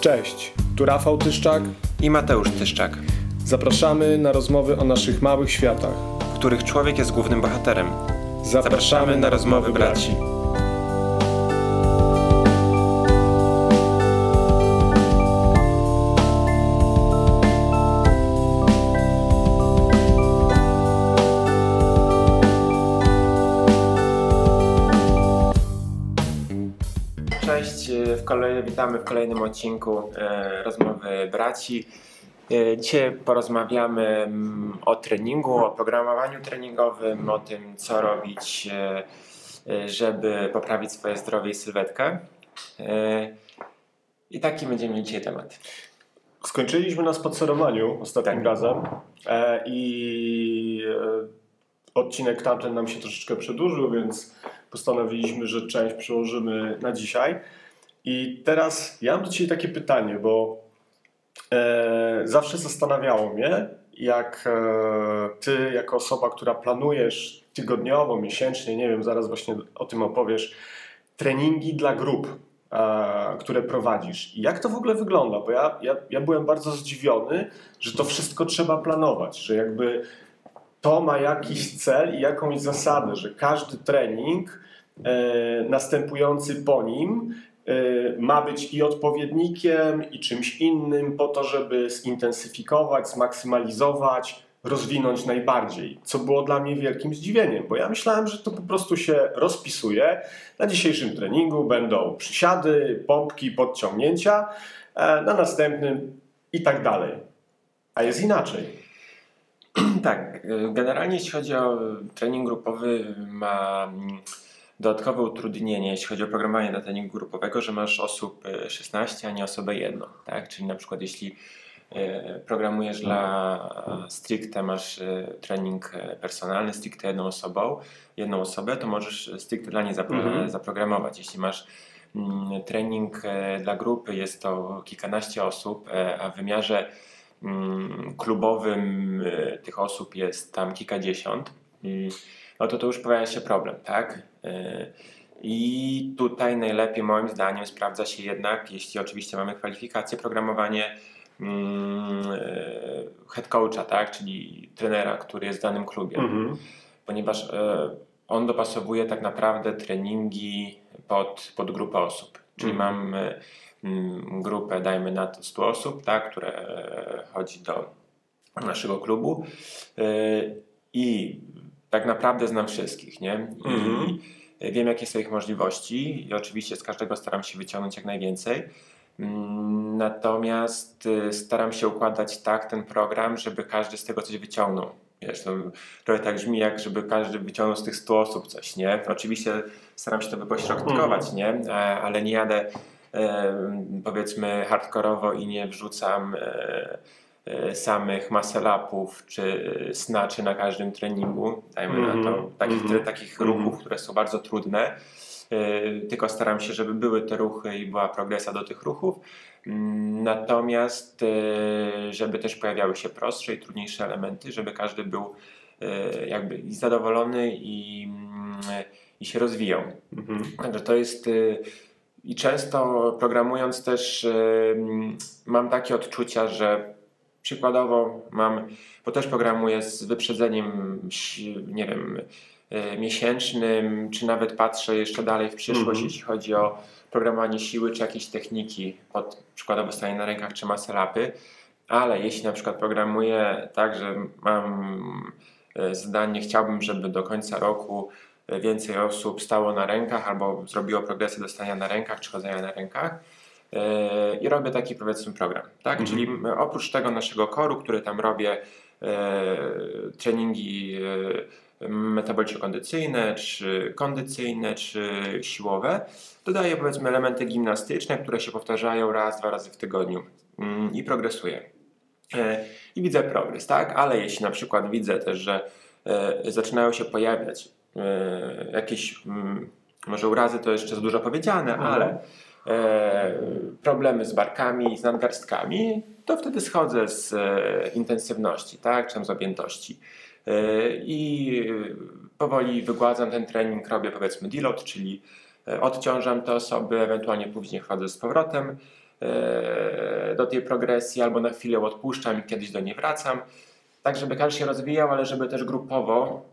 Cześć, tu Rafał Tyszczak i Mateusz Tyszczak. Zapraszamy na rozmowy o naszych małych światach, w których człowiek jest głównym bohaterem. Zapraszamy, Zapraszamy na rozmowy braci. Kolej, witamy w kolejnym odcinku e, rozmowy braci. E, dzisiaj porozmawiamy mm, o treningu, o programowaniu treningowym, o tym, co robić, e, e żeby poprawić swoje zdrowie i sylwetkę. E, I taki będziemy mieli dzisiaj temat. Skończyliśmy na spacerowaniu ostatnim tak. razem e, i odcinek tamten nam się troszeczkę przedłużył, więc postanowiliśmy, że część przełożymy na dzisiaj. I teraz ja mam do Ciebie takie pytanie, bo e, zawsze zastanawiało mnie, jak e, Ty, jako osoba, która planujesz tygodniowo, miesięcznie, nie wiem, zaraz właśnie o tym opowiesz, treningi dla grup, e, które prowadzisz. I jak to w ogóle wygląda? Bo ja, ja, ja byłem bardzo zdziwiony, że to wszystko trzeba planować, że jakby to ma jakiś cel i jakąś zasadę, że każdy trening e, następujący po nim ma być i odpowiednikiem, i czymś innym, po to, żeby zintensyfikować, zmaksymalizować, rozwinąć najbardziej. Co było dla mnie wielkim zdziwieniem, bo ja myślałem, że to po prostu się rozpisuje. Na dzisiejszym treningu będą przysiady, pompki, podciągnięcia, e, na następnym i tak dalej. A jest inaczej. Tak, generalnie jeśli chodzi o trening grupowy, ma dodatkowe utrudnienie, jeśli chodzi o programowanie dla treningu grupowego, że masz osób 16, e, a nie osobę jedną. Tak? Czyli na przykład jeśli e, programujesz dla stricte, masz e, trening personalny, stricte jedną osobą, jedną osobę, to możesz stricte dla niej mhm. zaprogramować. Jeśli masz mm, trening dla grupy, jest to kilkanaście osób, a w wymiarze mm, klubowym tych osób jest tam kilkadziesiąt, no to to już pojawia się problem, tak? E, I tutaj najlepiej moim zdaniem sprawdza się jednak, jeśli oczywiście mamy kwalifikację, programowanie mm, e, head coacha, tak? czyli trenera, który jest w danym klubie. Mhm. Ponieważ e, on dopasowuje tak naprawdę treningi pod, pod grupę osób. Czyli mhm. mam mm, grupę, dajmy na to 100 osób, tak, które chodzi do naszego klubu i tak naprawdę znam wszystkich, nie? I mhm. wiem, jakie są ich możliwości i oczywiście z każdego staram się wyciągnąć jak najwięcej. Mm, natomiast y, staram się układać tak ten program, żeby każdy z tego coś wyciągnął. Wiesz, to trochę tak brzmi, jak żeby każdy wyciągnął z tych 100 osób coś, nie? Oczywiście staram się to wypośrodkować, mhm. nie? Ale nie jadę powiedzmy hardkorowo i nie wrzucam e, E, samych muscle-upów czy snaczy na każdym treningu, dajmy mm -hmm. na to, mhm. takich, mm -hmm. takich ruchów, mm -hmm. które są bardzo trudne. E, tylko staram się, żeby były te ruchy i była progresja do tych ruchów. Mm, natomiast, e, żeby też pojawiały się prostsze i trudniejsze elementy, żeby każdy był jakby zadowolony i, mm, i się rozwijał. Mhm. Także to jest. I często programując też mam takie odczucia, że Przykładowo mam, bo też programuję z wyprzedzeniem, nie wiem, e, miesięcznym, czy nawet patrzę jeszcze dalej w przyszłość, mm -hmm. jeśli chodzi o programowanie siły, czy jakieś techniki, pod przykładowo stanie na rękach, czy maselapy, ale jeśli na przykład programuję tak, że mam e, zdanie, chciałbym, żeby do końca roku e, więcej osób stało na rękach albo zrobiło progresję do stania na rękach, czy chodzenia na rękach, i robię taki powiedzmy program. Tak? Mhm. Czyli oprócz tego naszego koru, który tam robię e, treningi e, metaboliczno-kondycyjne, czy kondycyjne, czy siłowe, dodaję powiedzmy elementy gimnastyczne, które się powtarzają raz, dwa razy w tygodniu mm, i progresuję. I widzę progres, tak? Ale jeśli na przykład widzę też, że zaczynają się pojawiać jakieś, mm, może urazy to jeszcze za dużo powiedziane, mhm. ale problemy z barkami, z nadgarstkami, to wtedy schodzę z e, intensywności, tak, czy z objętości. E, I powoli wygładzam ten trening, robię powiedzmy deload, czyli odciążam te osoby, ewentualnie później wchodzę z powrotem do tej progresji albo na chwilę odpuszczam i kiedyś do niej wracam. Tak, żeby każdy się rozwijał, ale żeby też grupowo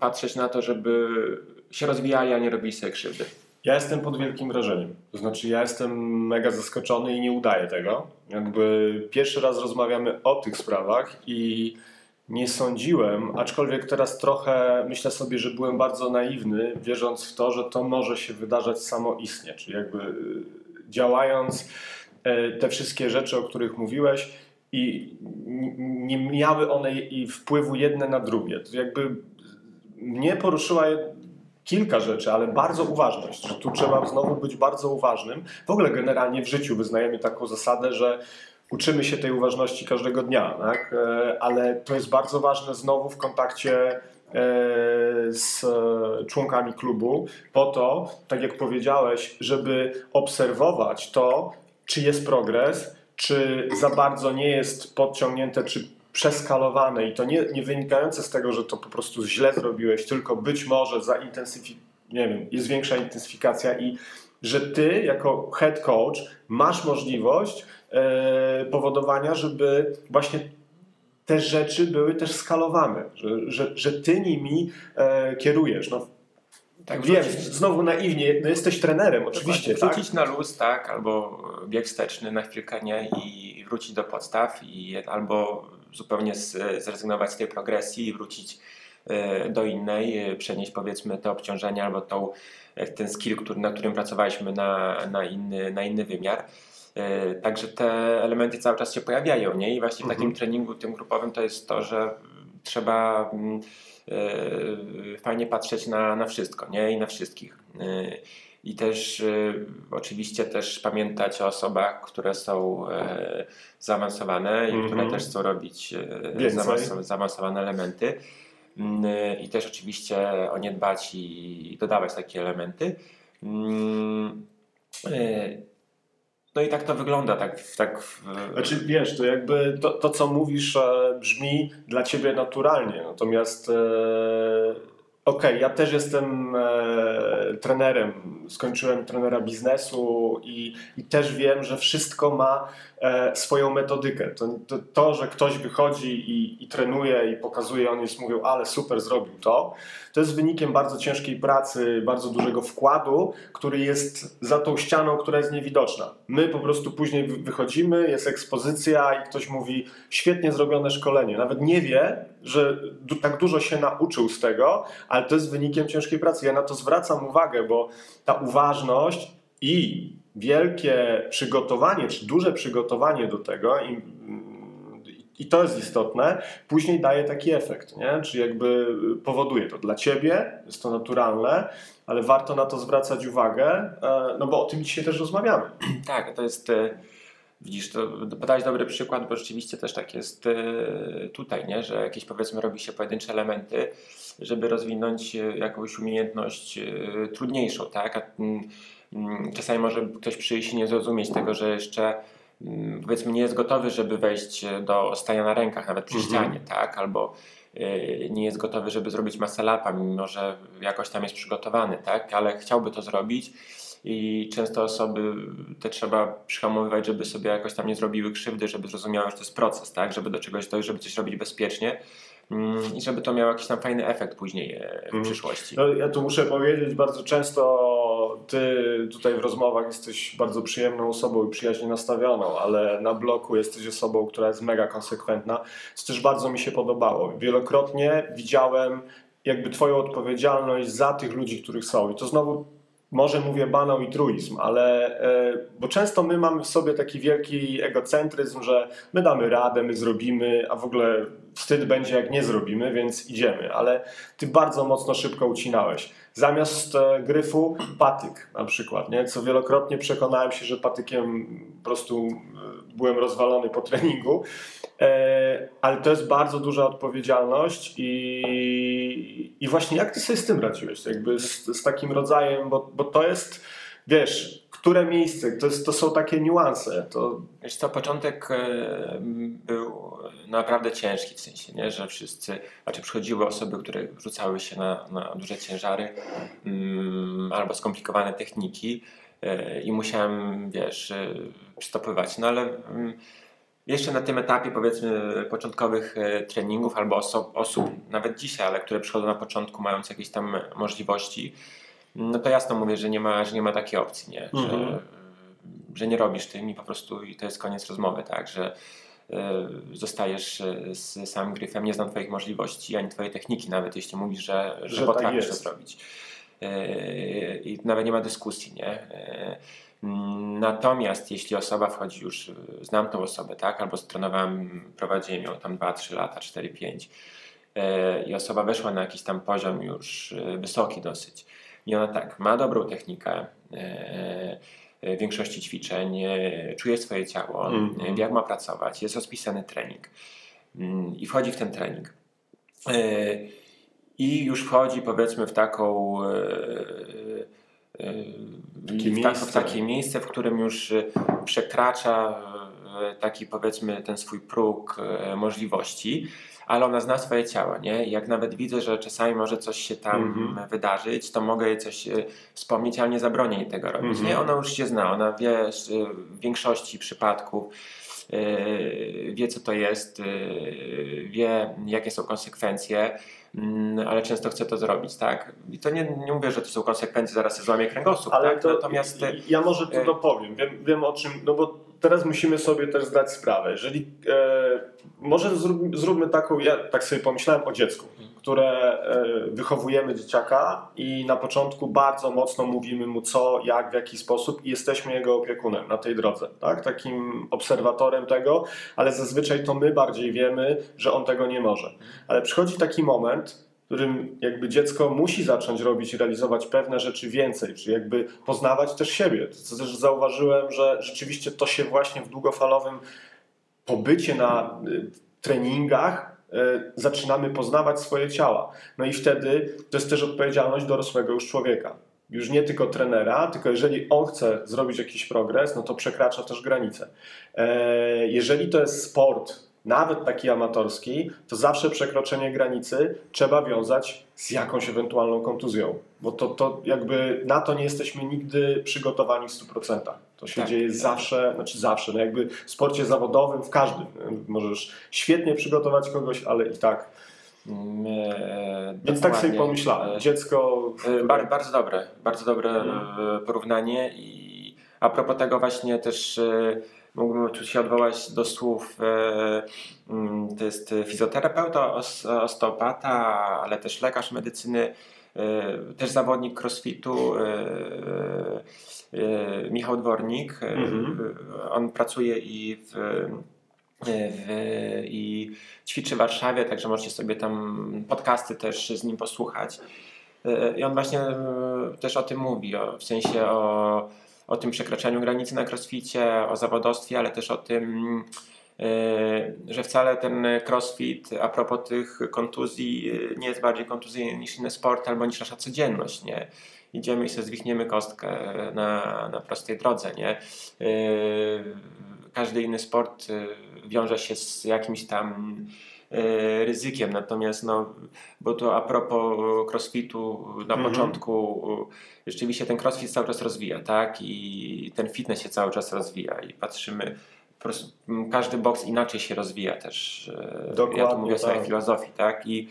patrzeć na to, żeby się rozwijali, a nie robili sobie krzywdy. Ja jestem pod wielkim wrażeniem. To znaczy, ja jestem mega zaskoczony i nie udaję tego. Jakby pierwszy raz rozmawiamy o tych sprawach i nie sądziłem, aczkolwiek teraz trochę myślę sobie, że byłem bardzo naiwny, wierząc w to, że to może się wydarzać samoistnie, czyli jakby działając e, te wszystkie rzeczy, o których mówiłeś, i nie miały one wpływu jedne na drugie. To jakby mnie poruszyła kilka rzeczy, ale bardzo uważność, tu trzeba znowu być bardzo uważnym. W ogóle generalnie w życiu wyznajemy taką zasadę, że uczymy się tej uważności każdego dnia, tak? E, ale to jest bardzo ważne znowu w kontakcie e, z członkami klubu, po to, tak jak powiedziałeś, żeby obserwować to, czy jest progres, czy za bardzo nie jest podciągnięte, czy przeskalowane i to nie, nie wynikające z tego, że to po prostu źle zrobiłeś, tylko być może zaintensyfi- nie wiem, jest większa intensyfikacja i że ty jako head coach masz możliwość e, powodowania, żeby właśnie te rzeczy były też skalowane, że, że, że ty nimi e, kierujesz. No, tak, wiem, wrzucić, znowu naiwnie, no jesteś trenerem oczywiście. Wrzucić tak? na luz, tak, albo bieg wsteczny na chwilkę nie i wrócić do podstaw i albo zupełnie zrezygnować z tej progresji i wrócić e, do innej, e, przenieść powiedzmy te obciążenia albo tą, e, ten skill, który, na którym pracowaliśmy na, na, inny, na inny wymiar. Także te elementy cały czas się pojawiają, nie? I właśnie w takim mhm. treningu tym grupowym to jest to, że trzeba mm, fajnie patrzeć na, na wszystko, nie? I na wszystkich. I też y, oczywiście też pamiętać o osobach, które są e, zaawansowane i mm -hmm. które mhm. też chcą robić e, zaawansowane elementy. Mm, I też oczywiście o nie dbać i dodawać takie elementy. E, no i tak to wygląda, tak, tak Znaczy wiesz, to jakby to, to co mówisz brzmi dla ciebie naturalnie, natomiast Okej, okay, ja też jestem e, trenerem. Skończyłem trenera biznesu i, i, też wiem, że wszystko ma swoją metodykę. To, to, to, że ktoś wychodzi i, i, trenuje i pokazuje, on jest mówią, ale super zrobił to, to jest wynikiem bardzo ciężkiej pracy, bardzo dużego wkładu, który jest za tą ścianą, która jest niewidoczna. My po prostu później wychodzimy, jest ekspozycja i ktoś mówi, świetnie zrobione szkolenie. Nawet nie wie, że tak dużo się nauczył z tego, ale to jest wynikiem ciężkiej pracy. Ja na to zwracam uwagę, bo ta uważność i wielkie przygotowanie, czy duże przygotowanie do tego i, i to jest istotne, później daje taki efekt, nie? Czy jakby powoduje to dla ciebie, jest to naturalne, ale warto na to zwracać uwagę, e, no bo o tym dzisiaj też rozmawiamy. Tak, to jest e, Widzisz, to podałeś dobry przykład, bo rzeczywiście też tak jest e, tutaj, nie? że jakieś powiedzmy robi się pojedyncze elementy, żeby rozwinąć jakąś umiejętność trudniejszą, tak? Mm, czasami może ktoś przyjść i nie zrozumieć tego, że jeszcze mm, powiedzmy nie jest gotowy, żeby wejść do stania na rękach, nawet przy mhm. ścianie, tak? Albo e, nie jest gotowy, żeby zrobić maselapa, mimo że jakoś tam jest przygotowany, tak? Ale chciałby to zrobić i często osoby te trzeba przyhamowywać, żeby sobie jakoś tam nie zrobiły krzywdy, żeby zrozumiały, że to jest proces, tak? Żeby do czegoś dojść, żeby coś robić bezpiecznie mm, i żeby to miało jakiś tam fajny efekt później e, w mhm. przyszłości. No, ja tu muszę powiedzieć, bardzo często ty tutaj w rozmowach jesteś bardzo przyjemną osobą i przyjaźnie nastawioną, ale na bloku jesteś osobą, która jest mega konsekwentna, co też bardzo mi się podobało. Wielokrotnie widziałem jakby twoją odpowiedzialność za tych ludzi, których są i to znowu może mówię banał i truizm, ale e, bo często my mamy w sobie taki wielki egocentryzm, że my damy radę, my zrobimy, a w ogóle wstyd będzie jak nie zrobimy, więc idziemy, ale ty bardzo mocno szybko ucinałeś. Zamiast e, gryfu patyk na przykład, nie? co wielokrotnie przekonałem się, że patykiem po prostu e, byłem rozwalony po treningu, e, ale to jest bardzo duża odpowiedzialność i, i właśnie jak ty sobie z tym radziłeś, jakby z, z takim rodzajem, bo, bo to jest, wiesz, które miejsce, to, jest, to są takie niuanse. To... Wiesz co, początek e, był naprawdę ciężki w sensie, nie? że wszyscy, znaczy przychodziły osoby, które rzucały się na, na duże ciężary mm, albo skomplikowane techniki e, i musiałem, wiesz, e, przystopywać. No ale mm, jeszcze na tym etapie powiedzmy początkowych treningów albo osób, osób, nawet dzisiaj, ale które przychodzą na początku mając jakieś tam możliwości, no to jasno mówię, że nie ma, że nie ma takiej opcji, nie? Że, mhm. że nie robisz tym i po prostu i to jest koniec rozmowy, tak? Że e, zostajesz e, z samym gryfem, nie znam Twoich możliwości, ani Twojej techniki, nawet jeśli mówisz, że, że, że potrafisz tak to zrobić. E, I nawet nie ma dyskusji, nie? Natomiast jeśli osoba wchodzi już, znam tą osobę, tak? Albo stronowałem, prowadziłem ją tam 2-3 lata, 4-5 i osoba weszła na jakiś tam poziom już wysoki dosyć i ona tak, ma dobrą technikę e, e, większości ćwiczeń, e, czuje swoje ciało, mm wie jak ma pracować, jest rozpisany trening mm, i wchodzi w ten trening. I już wchodzi powiedzmy w taką takie w, w takie miejsce, w którym już przekracza taki powiedzmy ten swój próg możliwości ale ona zna swoje ciało, nie? Jak nawet widzę, że czasami może coś się tam -hmm. wydarzyć, to mogę jej coś e, wspomnieć, ale nie zabronię jej tego robić, nie? Ona już się zna, ona wie e, w większości przypadków, e, wie co to jest, wie jakie są konsekwencje, mm, ale często chce to zrobić, tak? I to nie, nie mówię, że to są konsekwencje, zaraz się złamie kręgosłup, ale tak? To, Natomiast... Ja może tu dopowiem, wiem, wiem o czym, no bo teraz musimy sobie też zdać sprawę. Jeżeli e, może zrób, zróbmy taką, ja tak sobie pomyślałem o dziecku, które e, wychowujemy dzieciaka i na początku bardzo mocno mówimy mu co, jak, w jaki sposób i jesteśmy jego opiekunem na tej drodze, tak? takim obserwatorem tego, ale zazwyczaj to my bardziej wiemy, że on tego nie może. Ale przychodzi taki moment, którym jakby dziecko musi zacząć robić i realizować pewne rzeczy więcej, czy jakby poznawać też siebie. To też zauważyłem, że rzeczywiście to się właśnie w długofalowym pobycie na y, treningach y, zaczynamy poznawać swoje ciała. No i wtedy to jest też odpowiedzialność dorosłego już człowieka. Już nie tylko trenera, tylko jeżeli on chce zrobić jakiś progres, no to przekracza też granice. E, jeżeli to jest sport, nawet taki amatorski, to zawsze przekroczenie granicy trzeba wiązać z jakąś ewentualną kontuzją, bo to, to jakby na to nie jesteśmy nigdy przygotowani w 100%. To się tak, dzieje tak. zawsze, znaczy zawsze, no jakby w sporcie zawodowym, w każdym. Możesz świetnie przygotować kogoś, ale i tak. Mm, e, Więc tak sobie pomyślałem. E, Dziecko. E, które... Bardzo dobre, bardzo dobre hmm. porównanie. I a propos tego, właśnie też mógłbym się odwołać do słów, e, mm, to jest fizjoterapeuta, osteopata, ale też lekarz medycyny, e, też zawodnik crossfitu, e, Michał Dwornik. Mhm. On pracuje i w, w, i ćwiczy w Warszawie, także możecie sobie tam podcasty też z nim posłuchać. I on właśnie też o tym mówi, w sensie o o tym przekraczaniu granicy na crossficie, o zawodowstwie, ale też o tym, yy, że wcale ten crossfit a propos tych kontuzji yy, nie jest bardziej kontuzyjny niż inny sport albo niż nasza codzienność, nie? Idziemy i sobie zwichniemy kostkę na, na prostej drodze, nie? Yy, każdy inny sport wiąże się z jakimś tam ryzykiem. Natomiast, no, bo to a propos crossfitu na mhm. początku, rzeczywiście ten crossfit cały czas rozwija, tak? I ten fitness się cały czas rozwija i patrzymy, prostu każdy boks inaczej się rozwija też. Dokładnie, ja tu mówię o swojej tak. filozofii, tak? I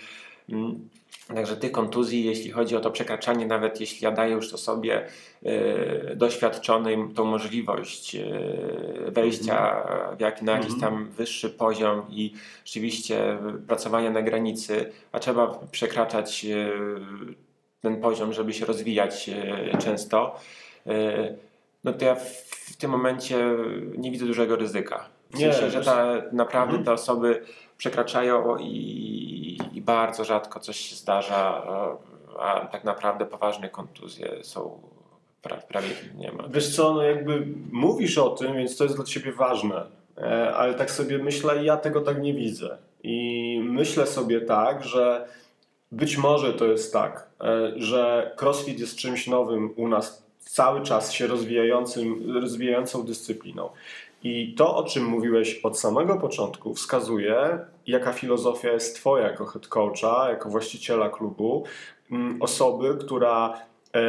Także tych kontuzji, jeśli chodzi o to przekraczanie, nawet jeśli ja daję już osobie y, doświadczonej tą możliwość y, wejścia w jak, na jakiś mhm. tam wyższy poziom i rzeczywiście pracowania na granicy, a trzeba przekraczać y, ten poziom, żeby się rozwijać często, no to ja w tym momencie nie widzę dużego ryzyka. W sensie, że ta, naprawdę mhm. te osoby przekraczają i, i, bardzo rzadko coś się zdarza, a tak naprawdę poważne kontuzje są prawie nie ma. Wiesz co, no jakby mówisz o tym, więc to jest dla Ciebie ważne, e, ale tak sobie myślę, ja tego tak nie widzę. I myślę sobie tak, że być może to jest tak, e, że CrossFit jest czymś nowym u nas cały czas się rozwijającym, rozwijającą dyscypliną. I to, o czym mówiłeś od samego początku, wskazuje, jaka filozofia jest Twoja jako head coacha, jako właściciela klubu, mm, osoby, która e,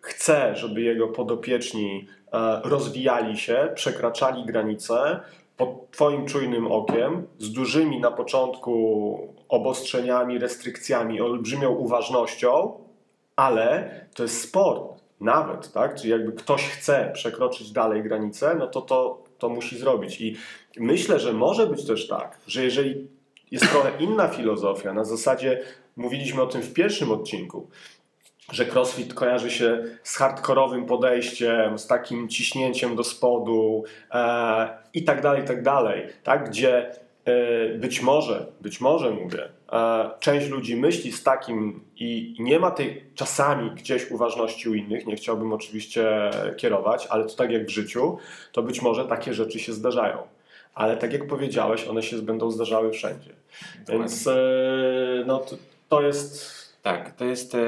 chce, żeby jego podopieczni e, rozwijali się, przekraczali granice pod Twoim czujnym okiem, z dużymi na początku obostrzeniami, restrykcjami, olbrzymią uważnością, ale to jest sport nawet, tak? Czyli jakby ktoś chce przekroczyć dalej granicę, no to to, to musi zrobić. I myślę, że może być też tak, że jeżeli jest trochę inna filozofia, na zasadzie mówiliśmy o tym w pierwszym odcinku, że crossfit kojarzy się z hardkorowym podejściem, z takim ciśnięciem do spodu e, i tak dalej, i tak dalej, tak? gdzie być może, być może mówię, e, część ludzi myśli z takim i nie ma tej czasami gdzieś uważności u innych, nie chciałbym oczywiście kierować, ale to tak jak w życiu, to być może takie rzeczy się zdarzają. Ale tak jak powiedziałeś, one się będą zdarzały wszędzie. Więc e, no, to, to jest tak, to jest e,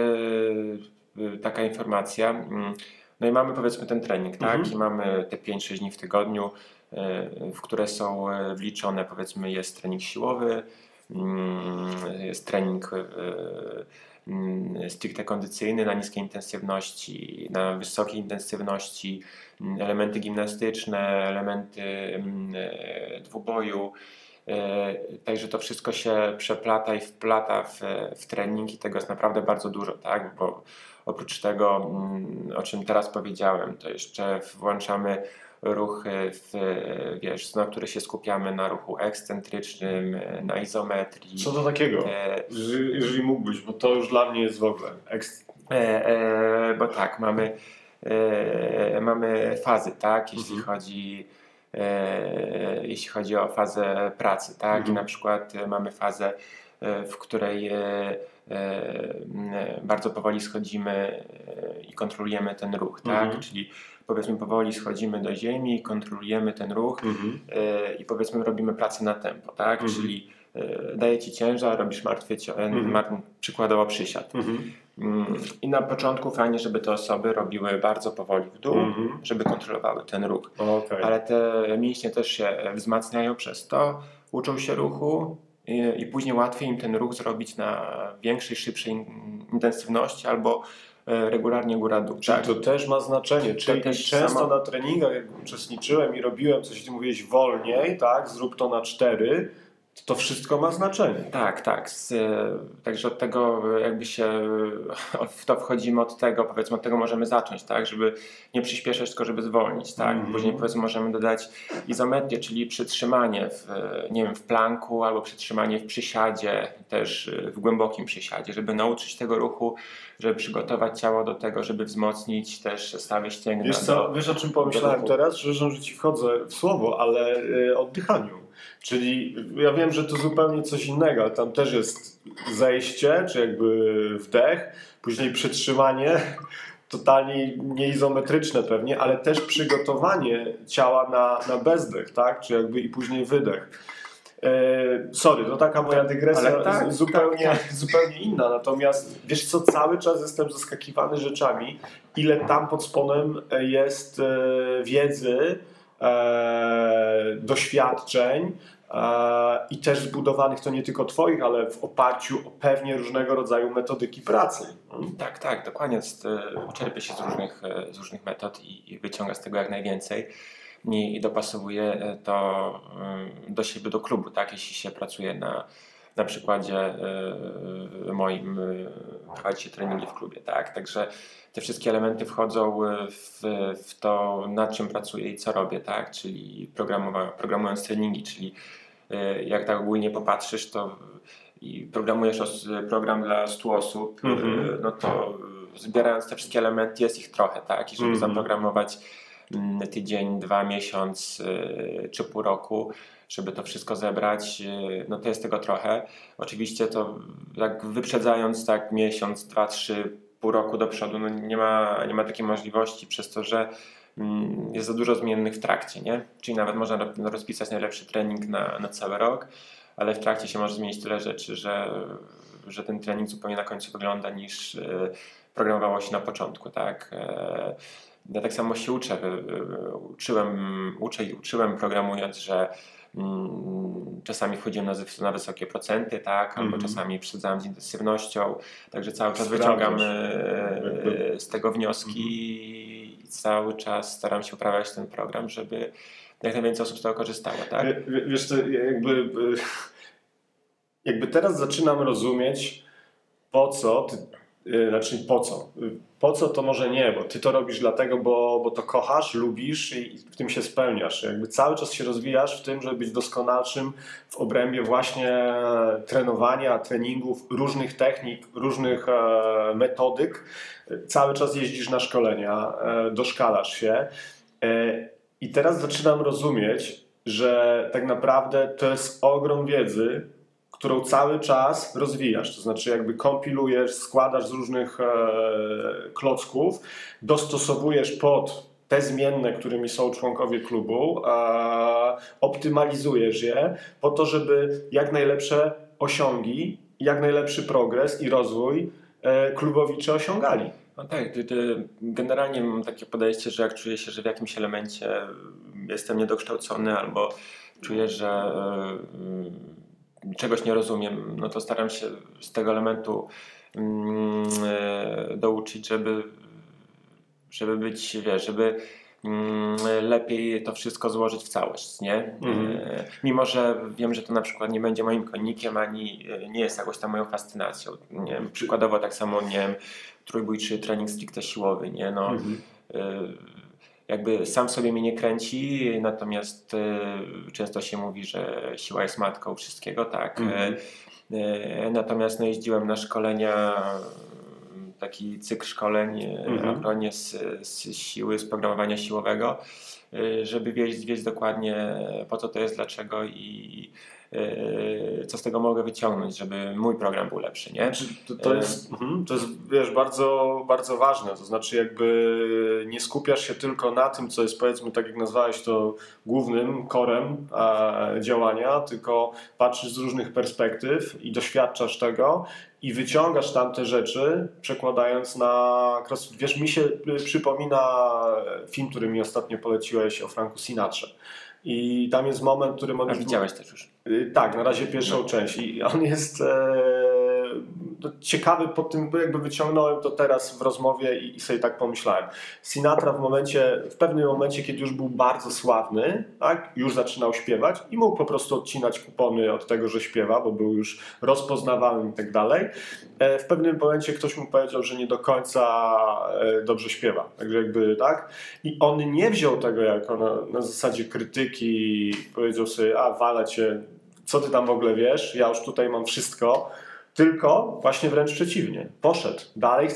e, taka informacja. Mm, no i mamy powiedzmy ten trening, tak? Mhm. I mamy te 5-6 dni w tygodniu, e, w które są wliczone, powiedzmy, jest trening siłowy, mm, jest trening mm, stricte kondycyjny na niskiej intensywności, na wysokiej intensywności, elementy gimnastyczne, elementy dwuboju. E, także to wszystko się przeplata i wplata w, w trening i tego jest naprawdę bardzo dużo, tak? Bo oprócz tego, mm, o czym teraz powiedziałem, to jeszcze włączamy ruchy, w, wiesz, na które się skupiamy na ruchu ekscentrycznym, na izometrii. Co to takiego? E, jeżeli, mógłbyś, bo to już dla mnie jest w ogóle ekstra. E, e, bo tak, mamy, e, mamy fazy, tak, jeśli mhm. chodzi E, jeśli chodzi o fazę pracy, tak? Mhm. I na przykład e, mamy fazę, w której bardzo powoli schodzimy i kontrolujemy ten ruch, tak? Mhm. Czyli powiedzmy powoli schodzimy do ziemi, kontrolujemy ten ruch mhm. i powiedzmy robimy pracę na tempo, tak? Mhm. Czyli daje ci ciężar, robisz martwy, mhm. przykładowo przysiad. Mhm. Mm, I na początku fajnie, żeby te osoby robiły bardzo powoli w dół, mm-hmm. żeby kontrolowały ten ruch. Okay. Ale te mięśnie też się wzmacniają przez to, uczą się ruchu i, później łatwiej im ten ruch zrobić na większej, szybszej intensywności albo e, regularnie góra-dół. Czyli tak? to też ma znaczenie. Czyli często sama... na treningach, jak uczestniczyłem i robiłem coś, ty mówiłeś wolniej, tak, zrób to na cztery, to wszystko ma znaczenie. Tak, tak. Z, także od tego jakby się w to wchodzimy od tego, powiedzmy od tego możemy zacząć, tak, żeby nie przyspieszać, tylko żeby zwolnić, tak. Mm -hmm. Później powiedzmy możemy dodać izometrię, czyli przytrzymanie w, nie wiem, w planku albo przytrzymanie w przysiadzie, też w głębokim przysiadzie, żeby nauczyć tego ruchu, żeby przygotować ciało do tego, żeby wzmocnić też stawy ścięgna. Wiesz co, do, wiesz o czym pomyślałem teraz? Że, że ci wchodzę w słowo, ale y, oddychaniu. Czyli ja wiem, że to zupełnie coś innego, ale tam też jest zejście, czy jakby wdech, później przytrzymanie, totalnie nieizometryczne pewnie, ale też przygotowanie ciała na, na bezdech, tak? Czy jakby i później wydech. E, sorry, to taka moja dygresja tak, zupełnie, tak, tak. zupełnie inna. Natomiast wiesz co, cały czas jestem zaskakiwany rzeczami, ile tam pod spodem jest e, wiedzy, e, doświadczeń, i też zbudowanych to nie tylko Twoich, ale w oparciu o pewnie różnego rodzaju metodyki pracy. Tak, tak, dokładnie. Czerpie się z różnych, e, z różnych metod i wyciąga z tego jak najwięcej i dopasowuje e, to e, do siebie, do klubu, tak? Jeśli się pracuje na, na przykładzie moim prowadzi treningi w klubie, tak? Także te wszystkie elementy wchodzą w, w to, nad czym pracuję i co robię, tak? Czyli programując treningi, czyli e, jak tak ogólnie popatrzysz, to i programujesz program dla 100 osób, mm -hmm. no to zbierając te wszystkie elementy jest ich trochę, tak? I żeby mm -hmm. zaprogramować tydzień, dwa, miesiąc e, czy pół roku, żeby to wszystko zebrać, no to jest tego trochę. Oczywiście to tak wyprzedzając tak miesiąc, dwa, trzy pół roku do przodu no nie, ma, nie ma takiej możliwości przez to, że mm, jest za dużo zmiennych w trakcie, nie? Czyli nawet można rozpisać najlepszy trening na, na cały rok, ale w trakcie się może zmienić tyle rzeczy, że, że ten trening zupełnie na końcu wygląda niż e, programowało się na początku, tak? Ja tak samo się uczę. Uczyłem, uczę i uczyłem programując, że mm, czasami wchodziłem na, wysokie procenty, tak, albo mm czasami przedzałem z intensywnością, także cały czas wyciągam z tego wnioski mm i cały czas staram się uprawiać ten program, żeby jak najwięcej osób z tego korzystało, tak? Wiesz co, jakby, jakby teraz zaczynam rozumieć, po co ty Y, znaczy po co? Y, po co to może nie, bo ty to robisz dlatego, bo, bo to kochasz, lubisz i w tym się spełniasz. Jakby cały czas się rozwijasz w tym, żeby być doskonalszym w obrębie właśnie trenowania, treningów, różnych technik, różnych e, metodyk. Cały czas jeździsz na szkolenia, e, doszkalasz się. E, I teraz zaczynam rozumieć, że tak naprawdę to jest ogrom wiedzy, którą cały czas rozwijasz. To znaczy, jakby kompilujesz, składasz z różnych e, klocków, dostosowujesz pod te zmienne, którymi są członkowie klubu, optymalizujesz je po to, żeby jak najlepsze osiągi, jak najlepszy progres i rozwój e, klubowicze osiągali. No tak, generalnie mam takie podejście, że jak czuję się, że w jakimś elemencie jestem niedokształcony albo czuję, że e, czegoś nie rozumiem, no to staram się z tego elementu mm, e, douczyć, żeby, żeby być, wiesz, żeby mm, lepiej to wszystko złożyć w całość, nie? Mm. Mimo, że wiem, że to na przykład nie będzie moim konikiem, ani e, nie jest jakoś tam moją fascynacją. Nie wiem, przykładowo tak samo, nie wiem, trójbójczy trening stricte siłowy, nie? No, mm jakby sam sobie mnie nie kręci, natomiast y, często się mówi, że siła jest matką wszystkiego, tak. Mm -hmm. natomiast no, jeździłem na szkolenia, taki cykl szkoleń mm -hmm. z, z siły, z programowania siłowego, żeby wiedzieć, wiedzieć dokładnie po co to jest, dlaczego i co z tego mogę wyciągnąć, żeby mój program był lepszy, nie? To, to, jest, yy. mhm, to jest, wiesz, bardzo, bardzo ważne, to znaczy jakby nie skupiasz się tylko na tym, co jest powiedzmy, tak jak nazwałeś to głównym korem działania, tylko patrzysz z różnych perspektyw i doświadczasz tego i wyciągasz tamte rzeczy, przekładając na crossfit. Wiesz, mi się przypomina film, który mi ostatnio poleciłeś o Franku Sinatrze. I tam jest moment, który... A widziałeś też już? Y, tak, na razie pierwszą no. część. I on jest e, ciekawy pod tym, jakby wyciągnąłem to teraz w rozmowie i, i sobie tak pomyślałem. Sinatra w momencie, w pewnym momencie, kiedy już był bardzo sławny, tak, już zaczynał śpiewać i mógł po prostu odcinać kupony od tego, że śpiewa, bo był już rozpoznawalny i tak dalej. E, w pewnym momencie ktoś mu powiedział, że nie do końca e, dobrze śpiewa. Także jakby tak. I on nie wziął tego jako na, na zasadzie krytyki, powiedział sobie, a wala cię, co ty tam w ogóle wiesz, ja już tutaj mam wszystko tylko właśnie wręcz przeciwnie. Poszedł dalej,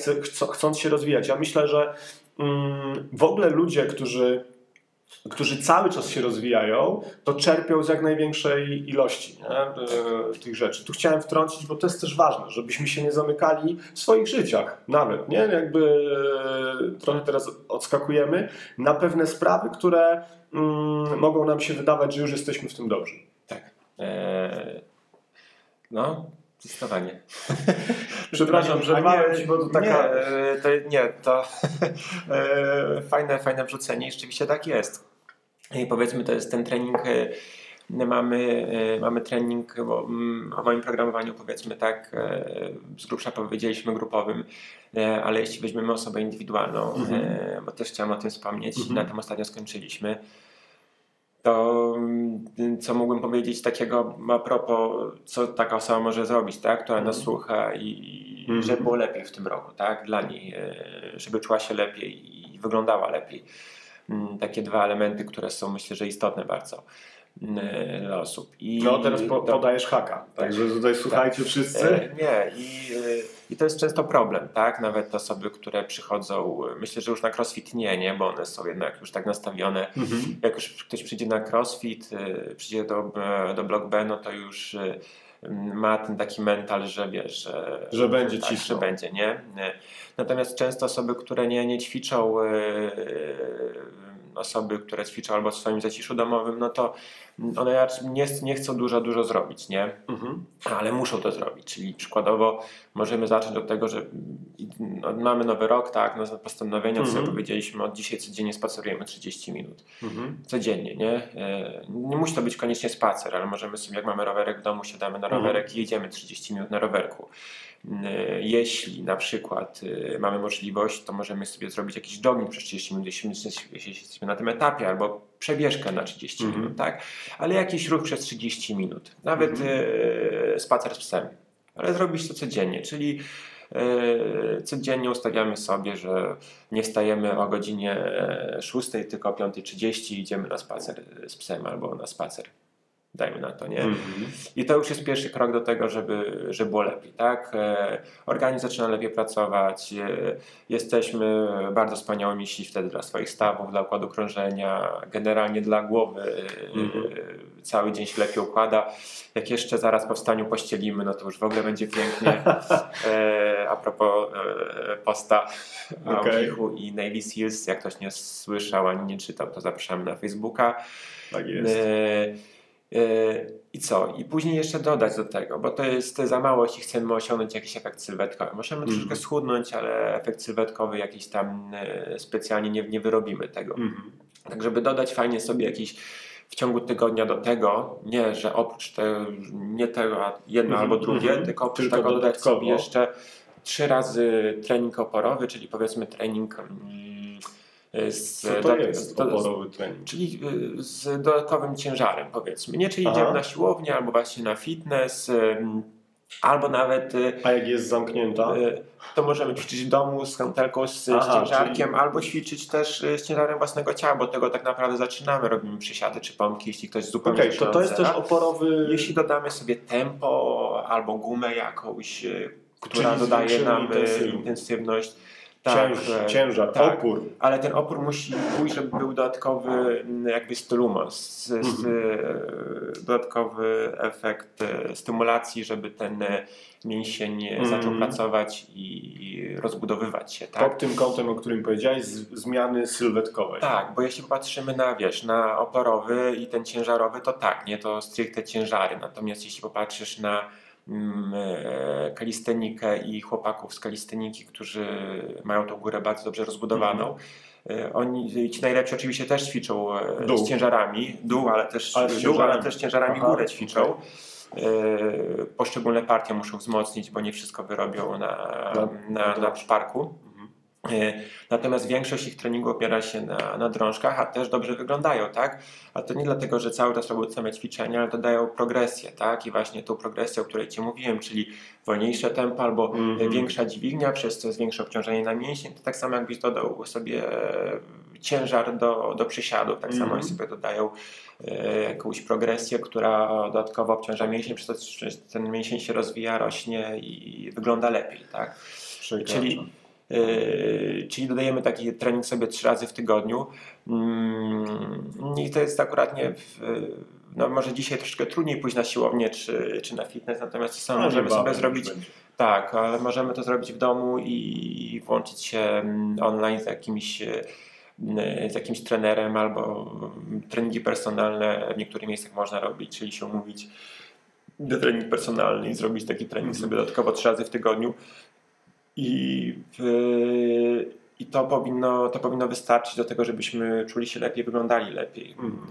chcąc się rozwijać. Ja myślę, że mm, w ogóle ludzie, którzy, którzy cały czas się rozwijają, to czerpią z jak największej ilości nie? E, tych rzeczy. Tu chciałem wtrącić, bo to jest też ważne, żebyśmy się nie zamykali w swoich życiach nawet. Nie? Jakby e, trochę teraz odskakujemy na pewne sprawy, które mm, mogą nam się wydawać, że już jesteśmy w tym dobrzy. Tak. Eee, no, Zdecydowanie. Przepraszam, że Ci, bo to taka... Nie, e, to, nie, to e, fajne, fajne wrzucenie i rzeczywiście tak jest. I powiedzmy, to jest ten trening, e, mamy, mamy trening bo, mm, o moim programowaniu, powiedzmy tak, z grubsza powiedzieliśmy grupowym, ale jeśli weźmiemy osobę indywidualną, mhm. bo też chciałem o tym wspomnieć, mhm. na tym ostatnio skończyliśmy, to mm, co mógłbym powiedzieć takiego a propos, co taka osoba może zrobić, tak, która nas mhm. słucha i mm żeby było lepiej w tym roku, tak, dla niej, e, żeby czuła się lepiej i wyglądała lepiej. Mm, takie dwa elementy, które są myślę, że istotne bardzo. E, dla osób. I no teraz po, podajesz haka, także tutaj tak. słuchajcie tak. wszyscy. E, nie, i, e, i to jest często problem, tak? Nawet osoby, które przychodzą, myślę, że już na crossfit nie, nie, bo one są jednak już tak nastawione. Mhm. Jak już ktoś przyjdzie na crossfit, przyjdzie do, do Block B, no to już ma ten taki mental, że wiesz, że, że będzie tak, że będzie, nie? Natomiast często osoby, które nie, nie ćwiczą osoby, które ćwiczą albo w swoim zaciszu domowym, no to one nie, nie chcą dużo, dużo zrobić, nie? Mhm. Ale muszą to zrobić. Czyli przykładowo możemy zacząć od tego, że no, mamy nowy rok, tak, no, postanowienia, mhm. co powiedzieliśmy, od dzisiaj codziennie spacerujemy 30 minut. Mhm. Codziennie, nie? E, nie musi to być koniecznie spacer, ale możemy sobie, jak mamy rowerek w domu, siadamy na mhm. rowerek i jedziemy 30 minut na rowerku. E, jeśli na przykład e, mamy możliwość, to możemy sobie zrobić jakiś jogging przez 30 minut, jeśli, jeśli jesteśmy na tym etapie, albo przebieżkę na 30 mm -hmm. minut, tak? Ale jakiś ruch przez 30 minut, nawet mm -hmm. spacer z psem, ale zrobić to codziennie, czyli codziennie ustawiamy sobie, że nie wstajemy o godzinie 6, tylko o 5.30 idziemy na spacer z psem albo na spacer dajmy na to, nie? Mm -hmm. I to już jest pierwszy krok do tego, żeby, żeby było lepiej, tak? E, organizm zaczyna lepiej pracować, e, jesteśmy bardzo wspaniałymi jeśli wtedy dla swoich stawów, dla układu krążenia, generalnie dla głowy mm -hmm. cały dzień się lepiej układa. Jak jeszcze zaraz po wstaniu pościelimy, no to już w ogóle będzie pięknie. a propos posta okay. i Navy Seals, jak ktoś nie słyszał ani nie czytał, to zapraszamy na Facebooka. Tak jest. I co? I później jeszcze dodać do tego, bo to jest za mało, jeśli chcemy osiągnąć jakiś efekt sylwetkowy. Możemy mm. troszkę schudnąć, ale efekt sylwetkowy jakiś tam yy, specjalnie nie, nie wyrobimy tego. Mm. Tak, żeby dodać fajnie sobie jakiś w ciągu tygodnia do tego, nie, że oprócz tego, nie tego jedno mm. albo drugie, mm. tylko oprócz tylko tego dodać sobie jeszcze trzy razy trening oporowy, czyli powiedzmy trening mm, z, Co to jest do, oporowy trening? Czyli y, z dodatkowym ciężarem powiedzmy. Nie, czyli Aha. idziemy na siłownię albo właśnie na fitness, albo nawet... Y, A jak jest zamknięta? To możemy ćwiczyć w domu z kantelką, z, Aha, ciężarkiem, czyli... albo ćwiczyć też z ciężarem własnego ciała, bo tego tak naprawdę zaczynamy. Robimy przysiady czy pompki, jeśli ktoś zupełnie okay, to to jest też oporowy... Jeśli dodamy sobie tempo albo gumę jakąś, która czyli dodaje nam intensywność tak, ciężar, tak, opór. Ale ten opór musi pójść, żeby był dodatkowy mm, jakby stylumos, mhm. dodatkowy efekt e, stymulacji, żeby ten e, mięsień mhm. zaczął pracować i rozbudowywać się. Tak? Pod tym kątem, o którym powiedziałeś, zmiany sylwetkowe. Tak, bo jeśli patrzymy na, wiesz, na oporowy i ten ciężarowy, to tak, nie, to stricte ciężary. Natomiast jeśli popatrzysz na e, kalistenikę i chłopaków z kalisteniki, którzy mają tą górę bardzo dobrze rozbudowaną. Mm. Oni, ci najlepsi oczywiście też ćwiczą e, dół. z ciężarami, dół, ale też, ale dół, ale też ciężarami Aha, górę ćwiczą. Okay. Poszczególne partie muszą wzmocnić, bo nie wszystko wyrobią na, na, na, na szparku. E, natomiast większość ich treningu opiera się na, na drążkach, a też dobrze wyglądają, tak? A to nie dlatego, że cały czas robią same ćwiczenia, ale to dają progresję, tak? I właśnie tą progresję, o której Ci mówiłem, czyli wolniejsze tempo albo mm -hmm. większa dźwignia, przez co jest większe obciążenie na mięśnie, to tak samo jakbyś dodał sobie ciężar do, do przysiadów, tak samo mm -hmm. sobie dodają e, jakąś progresję, która dodatkowo obciąża mięsień, przez to ten mięsień się rozwija, rośnie i wygląda lepiej, tak? Czyli czyli dodajemy taki trening sobie trzy razy w tygodniu. Mm, I to jest akurat nie. No może dzisiaj troszkę trudniej pójść na siłownię czy, czy na fitness, natomiast to samo no, możemy sobie zrobić. Tak, ale możemy to zrobić w domu i włączyć się mm, online z jakimś z jakimś trenerem albo treningi personalne w niektórych miejscach można robić, czyli się umówić do trening personalny i zrobić taki trening sobie dodatkowo trzy razy w tygodniu. I, i to, powinno, to powinno wystarczyć do tego, żebyśmy czuli się lepiej, wyglądali lepiej. Mm.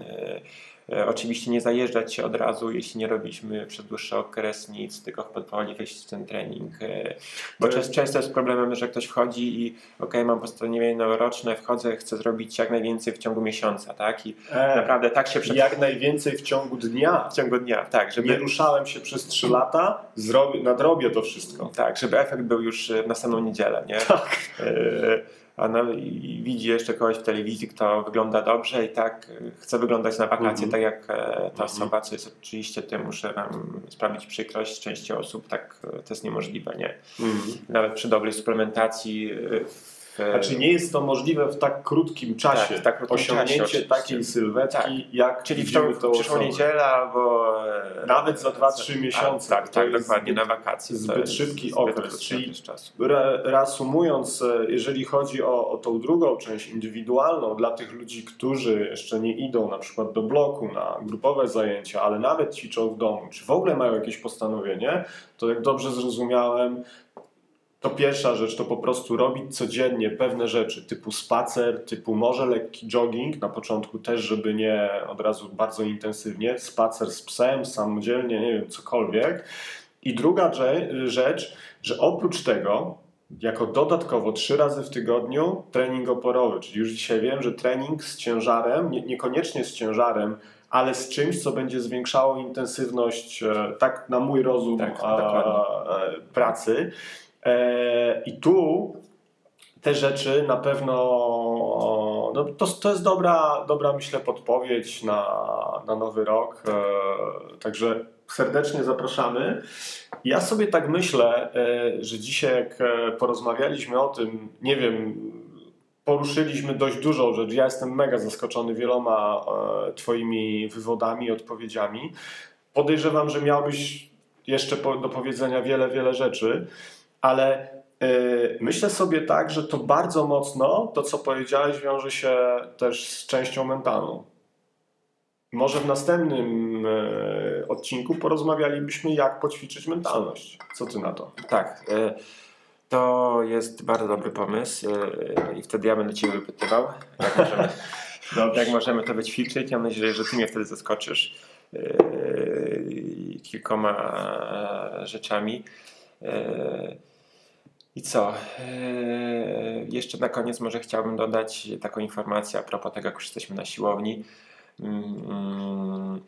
E, oczywiście nie zajeżdżać się od razu, jeśli nie robiliśmy przez dłuższy okres nic, tylko powoli wejść w ten trening. E, bo to często, jest problemem, że ktoś wchodzi i ok, mam postanowienie noworoczne, wchodzę, chcę zrobić jak najwięcej w ciągu miesiąca, tak? I e, naprawdę tak się... Przed... Jak najwięcej w ciągu dnia. W ciągu dnia, tak. Żeby... Nie ruszałem się przez trzy lata, zrobię, nadrobię to wszystko. Tak, żeby efekt był już na samą niedzielę, nie? Tak. E, a no, i widzi jeszcze kogoś w telewizji, kto wygląda dobrze i tak e, chce wyglądać na wakacje mm -hmm. tak jak e, ta mhm. osoba, co jest oczywiście tym, muszę wam sprawić przykrość części osób, tak e, to jest niemożliwe, nie? Mm -hmm. Nawet przy dobrej suplementacji w Znaczy nie jest to możliwe w tak krótkim czasie. Tak, w tak krótkim osiągnięcie czasie, takiej sylwetki, Tak. jak Czyli w tą tą przyszłą niedzielę albo... e, Nawet za 2-3 miesiące. Tak, To tak, dokładnie, na wakacje. to zbyt szybki okres, czyli-. Re, reasumując, e, jeżeli chodzi o, o tą drugą część indywidualną dla tych ludzi, którzy jeszcze nie idą na przykład do bloku na grupowe zajęcia, ale nawet ćwiczą w domu, czy w ogóle mają jakieś postanowienie, to jak dobrze zrozumiałem, to pierwsza rzecz to po prostu robić codziennie pewne rzeczy typu spacer, typu może lekki jogging, na początku też, żeby nie od razu bardzo intensywnie, spacer z psem, samodzielnie, nie wiem, cokolwiek. I druga rzecz, że oprócz tego, jako dodatkowo trzy razy w tygodniu trening oporowy, czyli już dzisiaj wiem, że trening z ciężarem, nie, niekoniecznie z ciężarem, ale z czymś, co będzie zwiększało intensywność, e, tak na mój rozum, Tak, a, e, pracy. E, I tu te rzeczy na pewno, no to, to jest dobra, dobra, myślę, podpowiedź na, na nowy rok. E, Także serdecznie zapraszamy. Ja sobie tak myślę, e, że dzisiaj jak porozmawialiśmy o tym, nie wiem, poruszyliśmy dość dużą rzecz. Ja jestem mega zaskoczony wieloma Twoimi wywodami odpowiedziami. Podejrzewam, że miałbyś jeszcze do powiedzenia wiele, wiele rzeczy, ale e, myślę sobie tak, że to bardzo mocno to, co powiedziałeś, wiąże się też z częścią mentalną. Może w następnym e, odcinku porozmawialibyśmy, jak poćwiczyć mentalność. Co ty na to? Tak, e, to jest bardzo dobry pomysł i wtedy ja będę Cię wypytywał, jak możemy, jak możemy to wyćwiczyć. Ja mam nadzieję, że Ty mnie wtedy zaskoczysz kilkoma e, rzeczami. I co? E, Jeszcze na koniec może chciałbym dodać taką informację a propos tego, jak już jesteśmy na siłowni. Mm,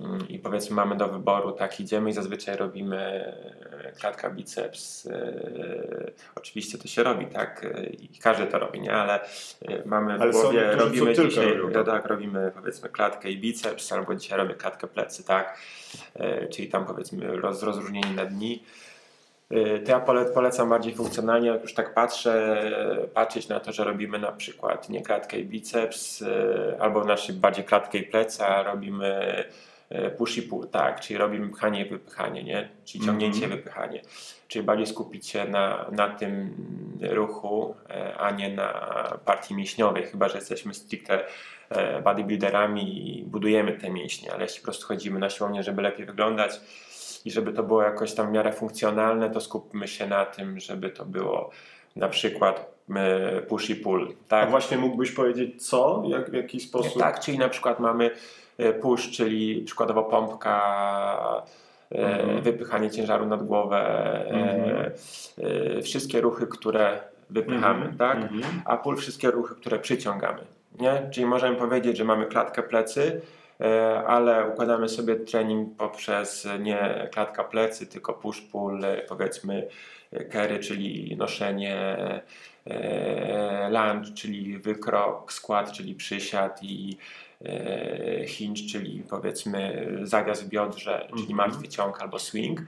mm, i powiedzmy mamy do wyboru, tak, idziemy i zazwyczaj robimy e, klatka biceps. e, Oczywiście to się robi, tak, e, i każdy to robi, nie, ale mamy w Ale są głowie, co robimy dzisiaj, to. tak, robimy powiedzmy klatkę i biceps, albo dzisiaj robię klatkę plecy, tak, czyli tam powiedzmy roz, rozróżnieni na dni. E, To ja pole, polecam bardziej funkcjonalnie, jak już tak patrzę, patrzeć na to, że robimy na przykład nie klatkę i biceps, e, albo znaczy bardziej klatkę i pleca, a robimy e, push i pull, tak, czyli robimy pchanie i wypychanie, nie? Czyli ciągnięcie i wypychanie. Czyli bardziej skupić się na, na tym ruchu, e, a nie na partii mięśniowej, chyba że jesteśmy stricte e, bodybuilderami i budujemy te mięśnie, ale jeśli po prostu chodzimy na siłownię, żeby lepiej wyglądać i żeby to było jakoś tam w miarę funkcjonalne, to skupmy się na tym, żeby to było na przykład e, push i pull, A tak? właśnie mógłbyś powiedzieć co? Jak, w jaki sposób? Tak, czyli na przykład mamy e, push, czyli przykładowo pompka, e, Mhm. wypychanie ciężaru nad głowę, Mhm. wszystkie ruchy, które wypychamy, Mhm, tak? mhm. A pull wszystkie ruchy, które przyciągamy. Nie? Czyli możemy powiedzieć, że mamy klatkę plecy, ale układamy sobie trening poprzez nie klatka plecy, tylko push pull, e, powiedzmy e, carry, czyli noszenie, e, lunge, czyli wykrok, skład, czyli przysiad i e, hinge, czyli powiedzmy zawias w biodrze, czyli Mhm. martwy ciąg albo swing.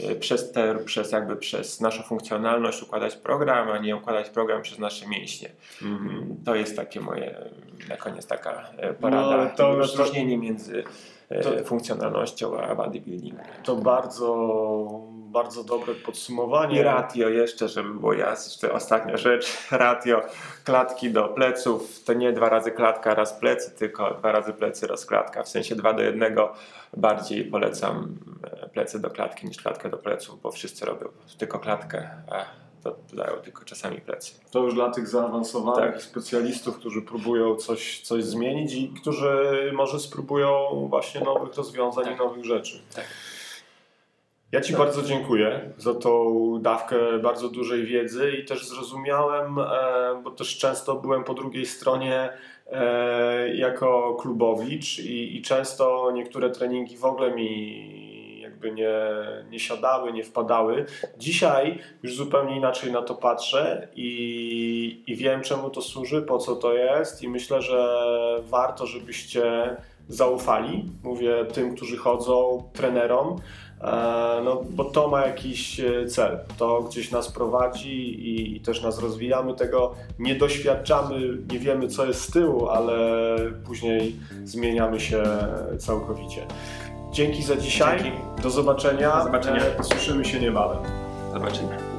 E, Przez, te, przez jakby przez naszą funkcjonalność układać program, a nie układać program przez nasze mięśnie. Mhm. To jest takie moje, na koniec taka e, porada, No, to rozróżnienie między e, to- funkcjonalnością a bodybuildingiem. To bardzo, bardzo dobre podsumowanie. I ratio jeszcze, żeby było jasne, jeszcze ostatnia rzecz, ratio klatki do pleców, to nie dwa razy klatka, raz plecy, tylko dwa razy plecy, raz klatka, w sensie dwa do jednego. Bardziej polecam e, plecy do klatki niż klatkę do pleców, bo wszyscy robią tylko klatkę, a to dają tylko czasami plecy. To już dla tych zaawansowanych Tak. specjalistów, którzy próbują coś, coś zmienić i którzy może spróbują właśnie nowych rozwiązań i Tak. nowych rzeczy. Tak. Ja Ci Tak. bardzo dziękuję za tą dawkę bardzo dużej wiedzy i też zrozumiałem, e, bo też często byłem po drugiej stronie e, jako klubowicz i, i często niektóre treningi w ogóle mi jakby nie, nie siadały, nie wpadały. Dzisiaj już zupełnie inaczej na to patrzę i, i wiem czemu to służy, po co to jest i myślę, że warto, żebyście zaufali, mówię tym, którzy chodzą, trenerom, no, bo to ma jakiś e, cel. To gdzieś nas prowadzi i, i, też nas rozwijamy. Tego nie doświadczamy, nie wiemy co jest z tyłu, ale później zmieniamy się całkowicie. Dzięki za dzisiaj. Dzięki. Do zobaczenia. Do zobaczenia. Słyszymy się niebawem. Zobaczymy.